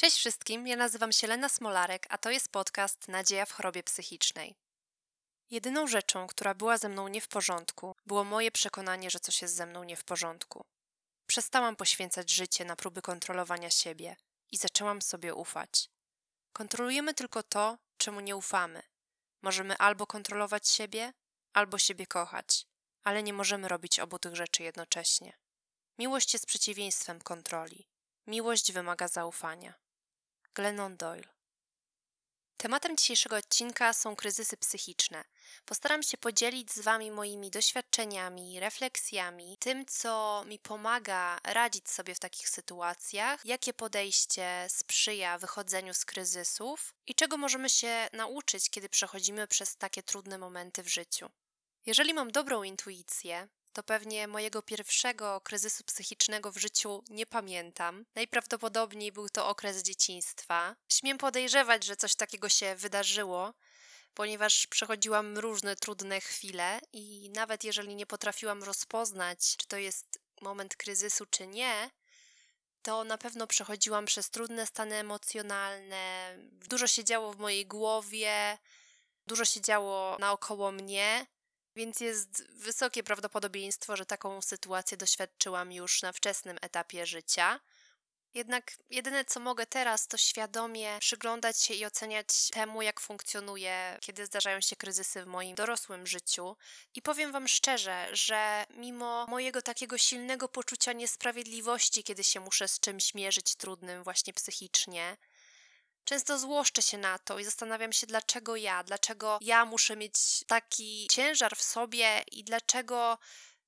Cześć wszystkim, ja nazywam się Lena Smolarek, a to jest podcast Nadzieja w chorobie psychicznej. Jedyną rzeczą, która była ze mną nie w porządku, było moje przekonanie, że coś jest ze mną nie w porządku. Przestałam poświęcać życie na próby kontrolowania siebie i zaczęłam sobie ufać. Kontrolujemy tylko to, czemu nie ufamy. Możemy albo kontrolować siebie, albo siebie kochać, ale nie możemy robić obu tych rzeczy jednocześnie. Miłość jest przeciwieństwem kontroli. Miłość wymaga zaufania. Glennon Doyle. Tematem dzisiejszego odcinka są kryzysy psychiczne. Postaram się podzielić z Wami moimi doświadczeniami, refleksjami, tym, co mi pomaga radzić sobie w takich sytuacjach, jakie podejście sprzyja wychodzeniu z kryzysów i czego możemy się nauczyć, kiedy przechodzimy przez takie trudne momenty w życiu. Jeżeli mam dobrą intuicję, to pewnie mojego pierwszego kryzysu psychicznego w życiu nie pamiętam. Najprawdopodobniej był to okres dzieciństwa. Śmiem podejrzewać, że coś takiego się wydarzyło, ponieważ przechodziłam różne trudne chwile i nawet jeżeli nie potrafiłam rozpoznać, czy to jest moment kryzysu, czy nie, to na pewno przechodziłam przez trudne stany emocjonalne. Dużo się działo w mojej głowie, dużo się działo naokoło mnie więc jest wysokie prawdopodobieństwo, że taką sytuację doświadczyłam już na wczesnym etapie życia. Jednak jedyne co mogę teraz, to świadomie przyglądać się i oceniać temu, jak funkcjonuje, kiedy zdarzają się kryzysy w moim dorosłym życiu. I powiem Wam szczerze, że mimo mojego takiego silnego poczucia niesprawiedliwości, kiedy się muszę z czymś mierzyć trudnym, właśnie psychicznie, Często złoszczę się na to i zastanawiam się, dlaczego ja, dlaczego ja muszę mieć taki ciężar w sobie i dlaczego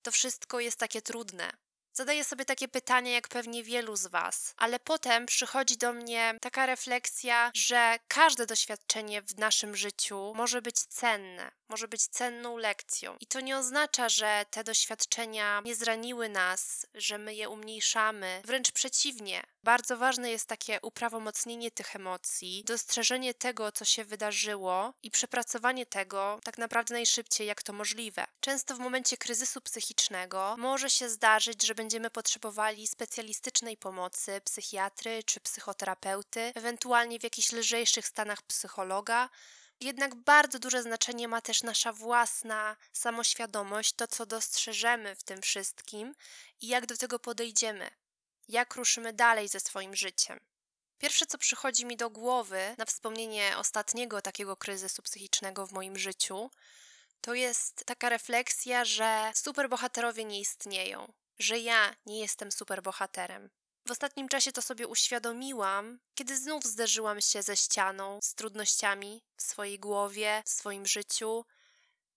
to wszystko jest takie trudne. Zadaję sobie takie pytania, jak pewnie wielu z Was, ale potem przychodzi do mnie taka refleksja, że każde doświadczenie w naszym życiu może być cenne, może być cenną lekcją. I to nie oznacza, że te doświadczenia nie zraniły nas, że my je umniejszamy. Wręcz przeciwnie. Bardzo ważne jest takie uprawomocnienie tych emocji, dostrzeżenie tego, co się wydarzyło i przepracowanie tego tak naprawdę najszybciej, jak to możliwe. Często w momencie kryzysu psychicznego może się zdarzyć, że będziemy potrzebowali specjalistycznej pomocy psychiatry czy psychoterapeuty, ewentualnie w jakichś lżejszych stanach psychologa. Jednak bardzo duże znaczenie ma też nasza własna samoświadomość, to co dostrzeżemy w tym wszystkim i jak do tego podejdziemy, jak ruszymy dalej ze swoim życiem. Pierwsze, co przychodzi mi do głowy na wspomnienie ostatniego takiego kryzysu psychicznego w moim życiu, to jest taka refleksja, że superbohaterowie nie istnieją że ja nie jestem superbohaterem. W ostatnim czasie to sobie uświadomiłam, kiedy znów zderzyłam się ze ścianą, z trudnościami w swojej głowie, w swoim życiu,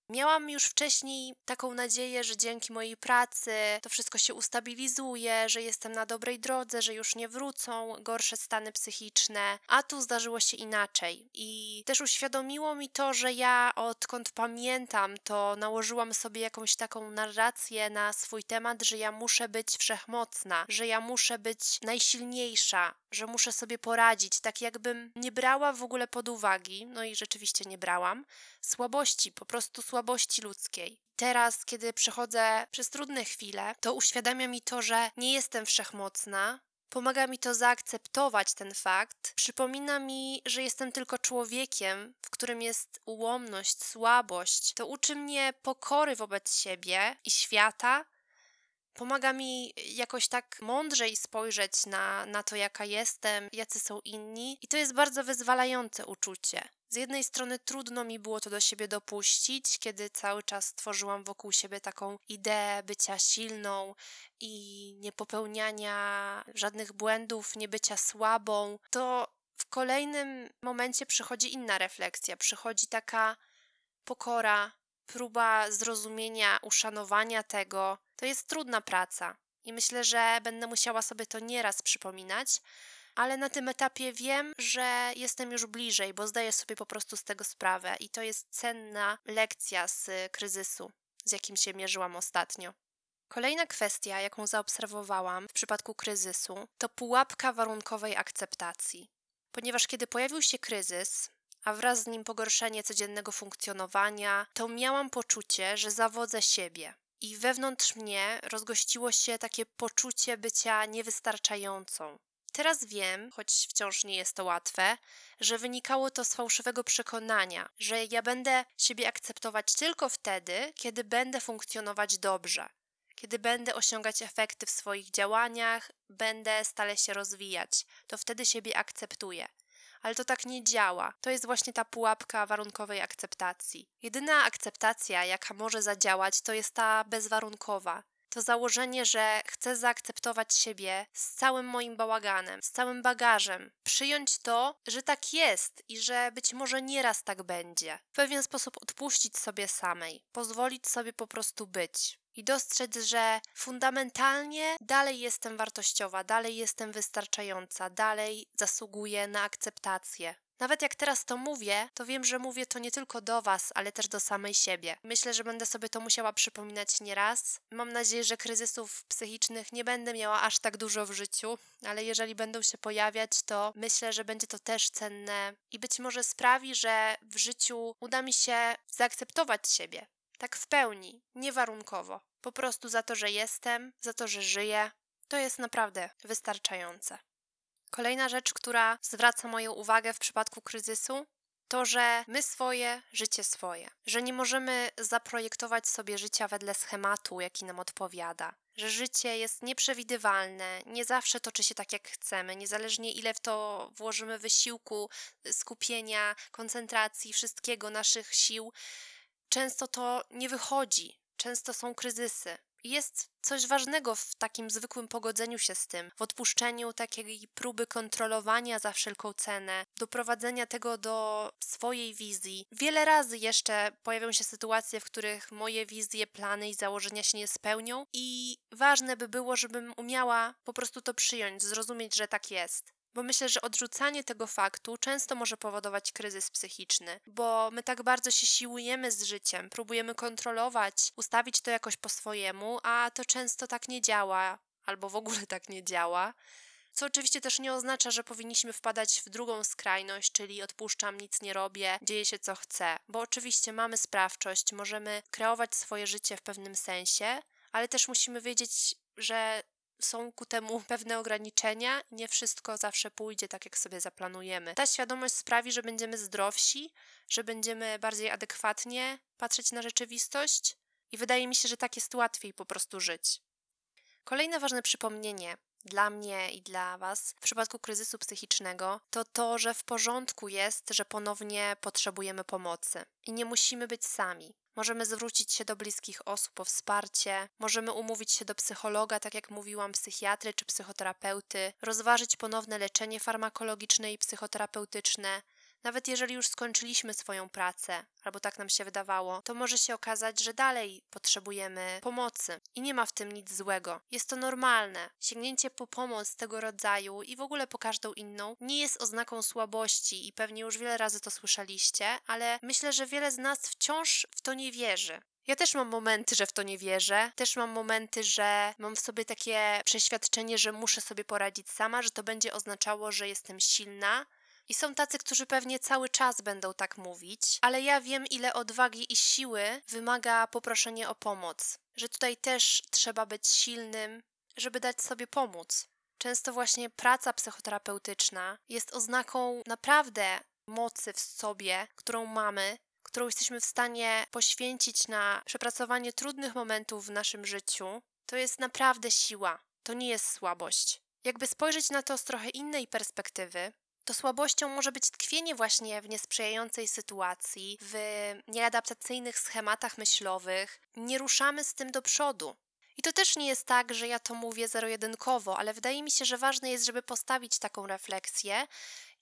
Miałam już wcześniej taką nadzieję, że dzięki mojej pracy to wszystko się ustabilizuje, że jestem na dobrej drodze, że już nie wrócą gorsze stany psychiczne, a tu zdarzyło się inaczej. I też uświadomiło mi to, że ja odkąd pamiętam, to nałożyłam sobie jakąś taką narrację na swój temat, że ja muszę być wszechmocna, że ja muszę być najsilniejsza, że muszę sobie poradzić, tak jakbym nie brała w ogóle pod uwagi, no i rzeczywiście nie brałam, słabości, po prostu słabości ludzkiej. Teraz, kiedy przechodzę przez trudne chwile, to uświadamia mi to, że nie jestem wszechmocna, Pomaga mi to zaakceptować ten fakt. Przypomina mi, że jestem tylko człowiekiem, w którym jest ułomność, słabość. To uczy mnie pokory wobec siebie i świata, Pomaga mi jakoś tak mądrzej spojrzeć na, na to, jaka jestem, jacy są inni, i to jest bardzo wyzwalające uczucie. Z jednej strony trudno mi było to do siebie dopuścić, kiedy cały czas tworzyłam wokół siebie taką ideę bycia silną i niepopełniania żadnych błędów, nie bycia słabą. To w kolejnym momencie przychodzi inna refleksja, przychodzi taka pokora, próba zrozumienia, uszanowania tego, to jest trudna praca. I myślę, że będę musiała sobie to nieraz przypominać, ale na tym etapie wiem, że jestem już bliżej, bo zdaję sobie po prostu z tego sprawę i to jest cenna lekcja z kryzysu, z jakim się mierzyłam ostatnio. Kolejna kwestia, jaką zaobserwowałam w przypadku kryzysu, to pułapka warunkowej akceptacji. Ponieważ kiedy pojawił się kryzys, a wraz z nim pogorszenie codziennego funkcjonowania, to miałam poczucie, że zawodzę siebie. I wewnątrz mnie rozgościło się takie poczucie bycia niewystarczającą. Teraz wiem, choć wciąż nie jest to łatwe, że wynikało to z fałszywego przekonania, że ja będę siebie akceptować tylko wtedy, kiedy będę funkcjonować dobrze, kiedy będę osiągać efekty w swoich działaniach, będę stale się rozwijać, to wtedy siebie akceptuję. Ale to tak nie działa. To jest właśnie ta pułapka warunkowej akceptacji. Jedyna akceptacja, jaka może zadziałać, to jest ta bezwarunkowa to założenie, że chcę zaakceptować siebie z całym moim bałaganem, z całym bagażem, przyjąć to, że tak jest i że być może nieraz tak będzie. W pewien sposób odpuścić sobie samej, pozwolić sobie po prostu być. I dostrzec, że fundamentalnie dalej jestem wartościowa, dalej jestem wystarczająca, dalej zasługuję na akceptację. Nawet jak teraz to mówię, to wiem, że mówię to nie tylko do Was, ale też do samej siebie. Myślę, że będę sobie to musiała przypominać nieraz. Mam nadzieję, że kryzysów psychicznych nie będę miała aż tak dużo w życiu, ale jeżeli będą się pojawiać, to myślę, że będzie to też cenne i być może sprawi, że w życiu uda mi się zaakceptować siebie. Tak w pełni, niewarunkowo. Po prostu za to, że jestem, za to, że żyję. To jest naprawdę wystarczające. Kolejna rzecz, która zwraca moją uwagę w przypadku kryzysu, to, że my swoje, życie swoje, że nie możemy zaprojektować sobie życia wedle schematu, jaki nam odpowiada, że życie jest nieprzewidywalne, nie zawsze toczy się tak, jak chcemy, niezależnie ile w to włożymy wysiłku, skupienia, koncentracji, wszystkiego, naszych sił, często to nie wychodzi, często są kryzysy. Jest coś ważnego w takim zwykłym pogodzeniu się z tym, w odpuszczeniu takiej próby kontrolowania za wszelką cenę, doprowadzenia tego do swojej wizji. Wiele razy jeszcze pojawią się sytuacje, w których moje wizje, plany i założenia się nie spełnią, i ważne by było, żebym umiała po prostu to przyjąć, zrozumieć, że tak jest bo myślę, że odrzucanie tego faktu często może powodować kryzys psychiczny, bo my tak bardzo się siłujemy z życiem, próbujemy kontrolować, ustawić to jakoś po swojemu, a to często tak nie działa, albo w ogóle tak nie działa. Co oczywiście też nie oznacza, że powinniśmy wpadać w drugą skrajność, czyli odpuszczam, nic nie robię, dzieje się co chcę, bo oczywiście mamy sprawczość, możemy kreować swoje życie w pewnym sensie, ale też musimy wiedzieć, że są ku temu pewne ograniczenia, nie wszystko zawsze pójdzie tak, jak sobie zaplanujemy. Ta świadomość sprawi, że będziemy zdrowsi, że będziemy bardziej adekwatnie patrzeć na rzeczywistość i wydaje mi się, że tak jest łatwiej po prostu żyć. Kolejne ważne przypomnienie dla mnie i dla Was w przypadku kryzysu psychicznego, to to, że w porządku jest, że ponownie potrzebujemy pomocy i nie musimy być sami. Możemy zwrócić się do bliskich osób o wsparcie, możemy umówić się do psychologa, tak jak mówiłam, psychiatry czy psychoterapeuty, rozważyć ponowne leczenie farmakologiczne i psychoterapeutyczne, nawet jeżeli już skończyliśmy swoją pracę, albo tak nam się wydawało, to może się okazać, że dalej potrzebujemy pomocy i nie ma w tym nic złego. Jest to normalne. Sięgnięcie po pomoc tego rodzaju i w ogóle po każdą inną nie jest oznaką słabości i pewnie już wiele razy to słyszeliście, ale myślę, że wiele z nas wciąż w to nie wierzy. Ja też mam momenty, że w to nie wierzę. Też mam momenty, że mam w sobie takie przeświadczenie, że muszę sobie poradzić sama, że to będzie oznaczało, że jestem silna, i są tacy, którzy pewnie cały czas będą tak mówić, ale ja wiem, ile odwagi i siły wymaga poproszenie o pomoc. Że tutaj też trzeba być silnym, żeby dać sobie pomóc. Często właśnie praca psychoterapeutyczna jest oznaką naprawdę mocy w sobie, którą mamy, którą jesteśmy w stanie poświęcić na przepracowanie trudnych momentów w naszym życiu. To jest naprawdę siła, to nie jest słabość. Jakby spojrzeć na to z trochę innej perspektywy, to słabością może być tkwienie właśnie w niesprzyjającej sytuacji, w nieadaptacyjnych schematach myślowych. Nie ruszamy z tym do przodu. I to też nie jest tak, że ja to mówię zero-jedynkowo, ale wydaje mi się, że ważne jest, żeby postawić taką refleksję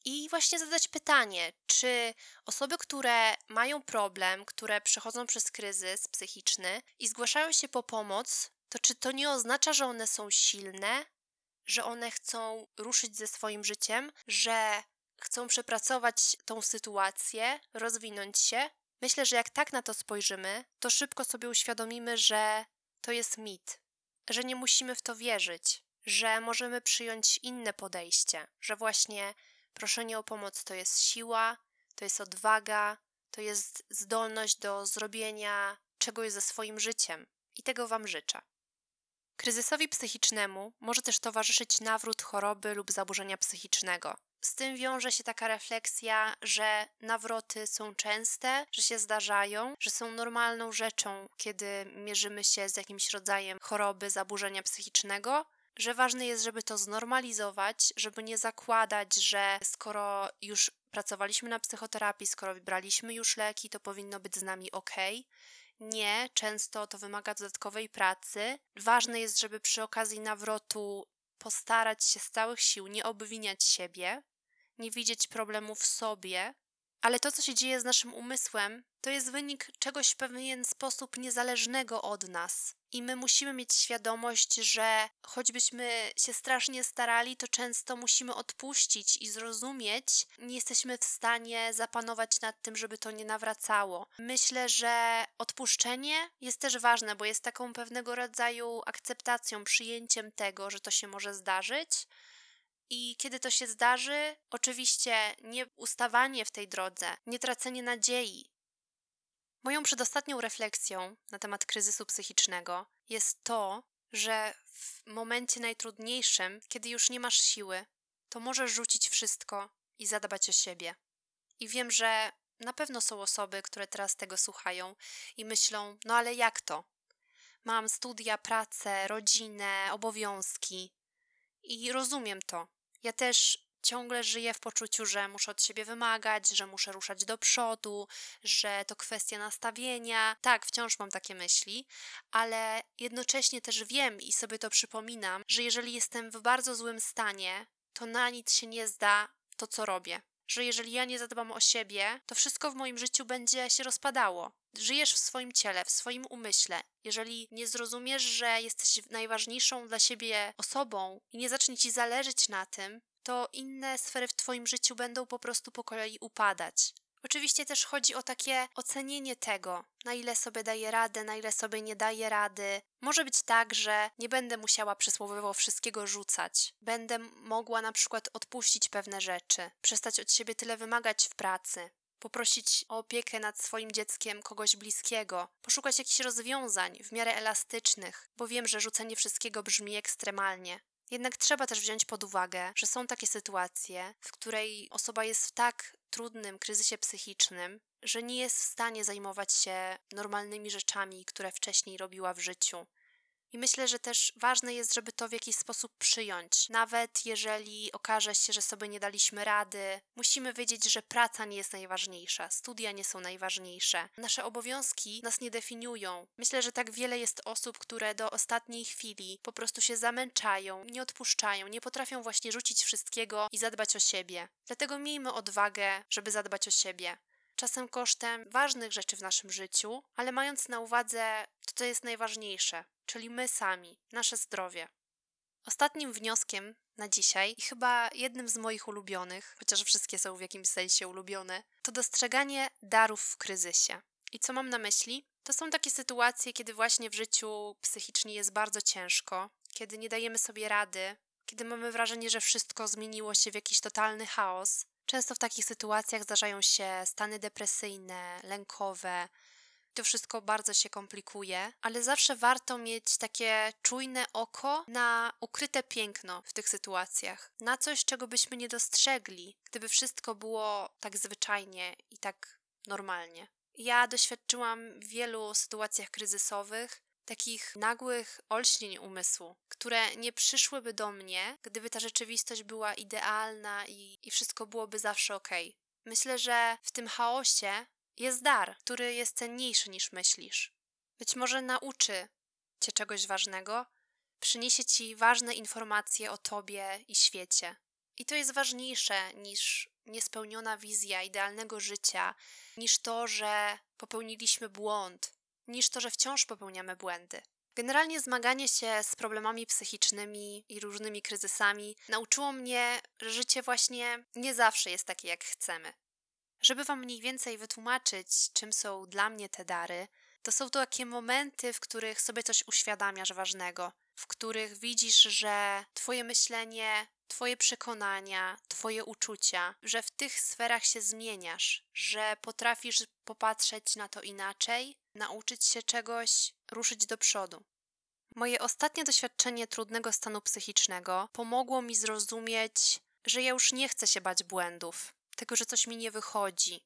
i właśnie zadać pytanie, czy osoby, które mają problem, które przechodzą przez kryzys psychiczny i zgłaszają się po pomoc, to czy to nie oznacza, że one są silne, że one chcą ruszyć ze swoim życiem, że chcą przepracować tą sytuację, rozwinąć się. Myślę, że jak tak na to spojrzymy, to szybko sobie uświadomimy, że to jest mit, że nie musimy w to wierzyć, że możemy przyjąć inne podejście, że właśnie proszenie o pomoc to jest siła, to jest odwaga, to jest zdolność do zrobienia czegoś ze swoim życiem. I tego Wam życzę. Kryzysowi psychicznemu może też towarzyszyć nawrót choroby lub zaburzenia psychicznego. Z tym wiąże się taka refleksja, że nawroty są częste, że się zdarzają, że są normalną rzeczą, kiedy mierzymy się z jakimś rodzajem choroby, zaburzenia psychicznego, że ważne jest, żeby to znormalizować, żeby nie zakładać, że skoro już pracowaliśmy na psychoterapii, skoro wybraliśmy już leki, to powinno być z nami ok. Nie, często to wymaga dodatkowej pracy. Ważne jest, żeby przy okazji nawrotu postarać się z całych sił nie obwiniać siebie, nie widzieć problemu w sobie, ale to, co się dzieje z naszym umysłem, to jest wynik czegoś w pewien sposób niezależnego od nas. I my musimy mieć świadomość, że choćbyśmy się strasznie starali, to często musimy odpuścić i zrozumieć, nie jesteśmy w stanie zapanować nad tym, żeby to nie nawracało. Myślę, że odpuszczenie jest też ważne, bo jest taką pewnego rodzaju akceptacją, przyjęciem tego, że to się może zdarzyć i kiedy to się zdarzy, oczywiście nie ustawanie w tej drodze, nie tracenie nadziei. Moją przedostatnią refleksją na temat kryzysu psychicznego jest to, że w momencie najtrudniejszym, kiedy już nie masz siły, to możesz rzucić wszystko i zadbać o siebie. I wiem, że na pewno są osoby, które teraz tego słuchają i myślą: no ale jak to? Mam studia, pracę, rodzinę, obowiązki. I rozumiem to. Ja też ciągle żyję w poczuciu, że muszę od siebie wymagać, że muszę ruszać do przodu, że to kwestia nastawienia. Tak, wciąż mam takie myśli, ale jednocześnie też wiem i sobie to przypominam, że jeżeli jestem w bardzo złym stanie, to na nic się nie zda to, co robię. Że jeżeli ja nie zadbam o siebie, to wszystko w moim życiu będzie się rozpadało. Żyjesz w swoim ciele, w swoim umyśle. Jeżeli nie zrozumiesz, że jesteś najważniejszą dla siebie osobą i nie zacznie ci zależeć na tym, to inne sfery w Twoim życiu będą po prostu po kolei upadać. Oczywiście też chodzi o takie ocenienie tego, na ile sobie daję radę, na ile sobie nie daję rady. Może być tak, że nie będę musiała przysłowiowo wszystkiego rzucać. Będę mogła na przykład odpuścić pewne rzeczy, przestać od siebie tyle wymagać w pracy, poprosić o opiekę nad swoim dzieckiem kogoś bliskiego, poszukać jakichś rozwiązań w miarę elastycznych, bo wiem, że rzucenie wszystkiego brzmi ekstremalnie. Jednak trzeba też wziąć pod uwagę, że są takie sytuacje, w której osoba jest w tak trudnym kryzysie psychicznym, że nie jest w stanie zajmować się normalnymi rzeczami, które wcześniej robiła w życiu. I myślę, że też ważne jest, żeby to w jakiś sposób przyjąć. Nawet jeżeli okaże się, że sobie nie daliśmy rady, musimy wiedzieć, że praca nie jest najważniejsza, studia nie są najważniejsze. Nasze obowiązki nas nie definiują. Myślę, że tak wiele jest osób, które do ostatniej chwili po prostu się zamęczają, nie odpuszczają, nie potrafią właśnie rzucić wszystkiego i zadbać o siebie. Dlatego miejmy odwagę, żeby zadbać o siebie czasem kosztem ważnych rzeczy w naszym życiu, ale mając na uwadze to, co jest najważniejsze, czyli my sami, nasze zdrowie. Ostatnim wnioskiem na dzisiaj, i chyba jednym z moich ulubionych, chociaż wszystkie są w jakimś sensie ulubione, to dostrzeganie darów w kryzysie. I co mam na myśli? To są takie sytuacje, kiedy właśnie w życiu psychicznie jest bardzo ciężko, kiedy nie dajemy sobie rady, kiedy mamy wrażenie, że wszystko zmieniło się w jakiś totalny chaos. Często w takich sytuacjach zdarzają się stany depresyjne, lękowe, to wszystko bardzo się komplikuje, ale zawsze warto mieć takie czujne oko na ukryte piękno w tych sytuacjach, na coś, czego byśmy nie dostrzegli, gdyby wszystko było tak zwyczajnie i tak normalnie. Ja doświadczyłam w wielu sytuacjach kryzysowych takich nagłych olśnień umysłu, które nie przyszłyby do mnie, gdyby ta rzeczywistość była idealna i, i wszystko byłoby zawsze ok. Myślę, że w tym chaosie jest dar, który jest cenniejszy niż myślisz. Być może nauczy cię czegoś ważnego, przyniesie ci ważne informacje o tobie i świecie. I to jest ważniejsze niż niespełniona wizja idealnego życia, niż to, że popełniliśmy błąd, niż to, że wciąż popełniamy błędy. Generalnie zmaganie się z problemami psychicznymi i różnymi kryzysami nauczyło mnie, że życie właśnie nie zawsze jest takie, jak chcemy. Żeby Wam mniej więcej wytłumaczyć, czym są dla mnie te dary, to są to takie momenty, w których sobie coś uświadamiasz ważnego, w których widzisz, że Twoje myślenie, Twoje przekonania, Twoje uczucia, że w tych sferach się zmieniasz, że potrafisz popatrzeć na to inaczej, nauczyć się czegoś, ruszyć do przodu. Moje ostatnie doświadczenie trudnego stanu psychicznego pomogło mi zrozumieć, że ja już nie chcę się bać błędów, tego, że coś mi nie wychodzi,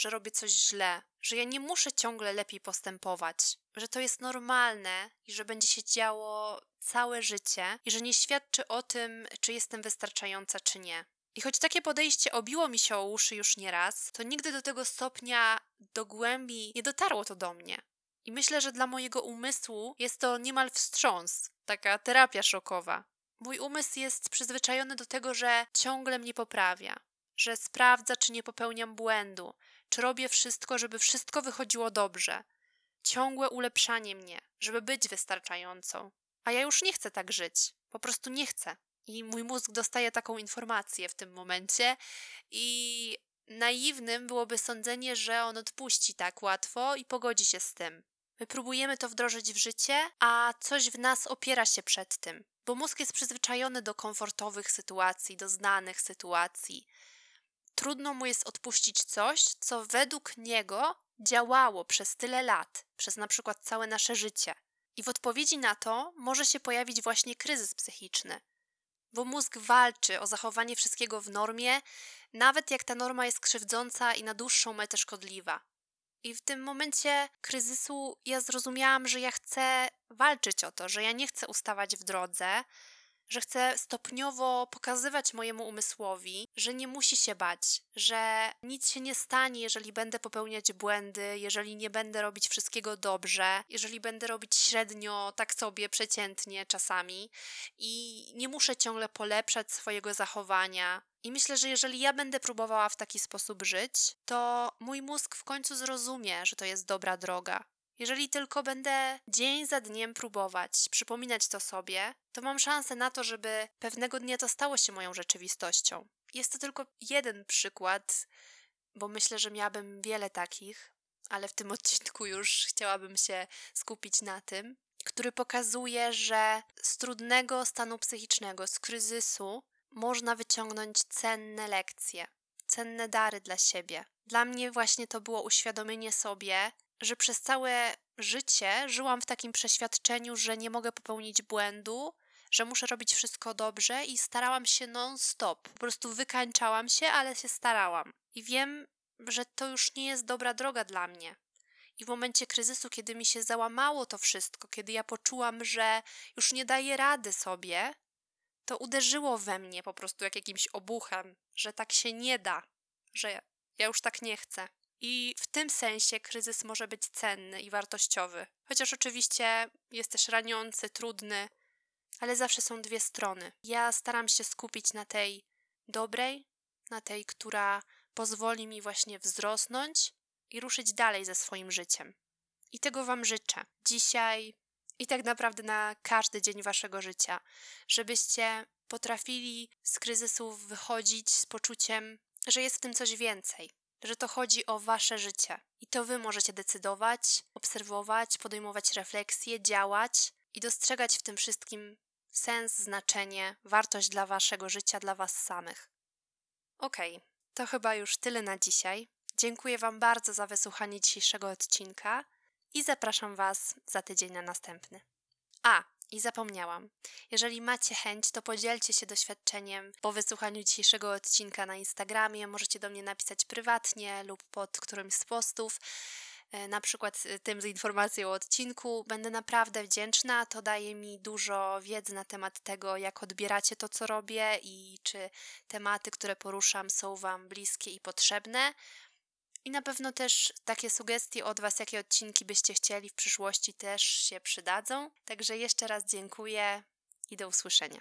że robię coś źle, że ja nie muszę ciągle lepiej postępować, że to jest normalne i że będzie się działo całe życie i że nie świadczy o tym, czy jestem wystarczająca, czy nie. I choć takie podejście obiło mi się o uszy już nieraz, to nigdy do tego stopnia do głębi nie dotarło to do mnie. I myślę, że dla mojego umysłu jest to niemal wstrząs, taka terapia szokowa. Mój umysł jest przyzwyczajony do tego, że ciągle mnie poprawia, że sprawdza, czy nie popełniam błędu, czy robię wszystko, żeby wszystko wychodziło dobrze. Ciągłe ulepszanie mnie, żeby być wystarczającą. A ja już nie chcę tak żyć. Po prostu nie chcę. I mój mózg dostaje taką informację w tym momencie, i naiwnym byłoby sądzenie, że on odpuści tak łatwo i pogodzi się z tym. My próbujemy to wdrożyć w życie, a coś w nas opiera się przed tym, bo mózg jest przyzwyczajony do komfortowych sytuacji, do znanych sytuacji. Trudno mu jest odpuścić coś, co według niego działało przez tyle lat, przez na przykład całe nasze życie. I w odpowiedzi na to może się pojawić właśnie kryzys psychiczny, bo mózg walczy o zachowanie wszystkiego w normie, nawet jak ta norma jest krzywdząca i na dłuższą metę szkodliwa. I w tym momencie kryzysu ja zrozumiałam, że ja chcę walczyć o to, że ja nie chcę ustawać w drodze, że chcę stopniowo pokazywać mojemu umysłowi, że nie musi się bać, że nic się nie stanie, jeżeli będę popełniać błędy, jeżeli nie będę robić wszystkiego dobrze, jeżeli będę robić średnio, tak sobie, przeciętnie czasami i nie muszę ciągle polepszać swojego zachowania. I myślę, że jeżeli ja będę próbowała w taki sposób żyć, to mój mózg w końcu zrozumie, że to jest dobra droga, jeżeli tylko będę dzień za dniem próbować, przypominać to sobie, to mam szansę na to, żeby pewnego dnia to stało się moją rzeczywistością. Jest to tylko jeden przykład, bo myślę, że miałabym wiele takich, ale w tym odcinku już chciałabym się skupić na tym, który pokazuje, że z trudnego stanu psychicznego, z kryzysu, można wyciągnąć cenne lekcje, cenne dary dla siebie. Dla mnie właśnie to było uświadomienie sobie, że przez całe życie żyłam w takim przeświadczeniu, że nie mogę popełnić błędu, że muszę robić wszystko dobrze i starałam się non-stop. Po prostu wykańczałam się, ale się starałam. I wiem, że to już nie jest dobra droga dla mnie. I w momencie kryzysu, kiedy mi się załamało to wszystko, kiedy ja poczułam, że już nie daję rady sobie, to uderzyło we mnie po prostu jak jakimś obuchem, że tak się nie da, że ja już tak nie chcę. I w tym sensie kryzys może być cenny i wartościowy. Chociaż oczywiście jest też raniący, trudny, ale zawsze są dwie strony. Ja staram się skupić na tej dobrej, na tej, która pozwoli mi właśnie wzrosnąć i ruszyć dalej ze swoim życiem. I tego Wam życzę dzisiaj i tak naprawdę na każdy dzień Waszego życia, żebyście potrafili z kryzysów wychodzić z poczuciem, że jest w tym coś więcej, że to chodzi o wasze życie. I to wy możecie decydować, obserwować, podejmować refleksje, działać i dostrzegać w tym wszystkim sens, znaczenie, wartość dla waszego życia, dla was samych. Okej, okay, to chyba już tyle na dzisiaj. Dziękuję Wam bardzo za wysłuchanie dzisiejszego odcinka i zapraszam Was za tydzień na następny. A, i zapomniałam. Jeżeli macie chęć, to podzielcie się doświadczeniem po wysłuchaniu dzisiejszego odcinka na Instagramie. Możecie do mnie napisać prywatnie lub pod którymś z postów e, na przykład e, tym z informacją o odcinku. Będę naprawdę wdzięczna. To daje mi dużo wiedzy na temat tego, jak odbieracie to, co robię i czy tematy, które poruszam, są Wam bliskie i potrzebne. I na pewno też takie sugestie od Was, jakie odcinki byście chcieli w przyszłości, też się przydadzą. Także jeszcze raz dziękuję i do usłyszenia.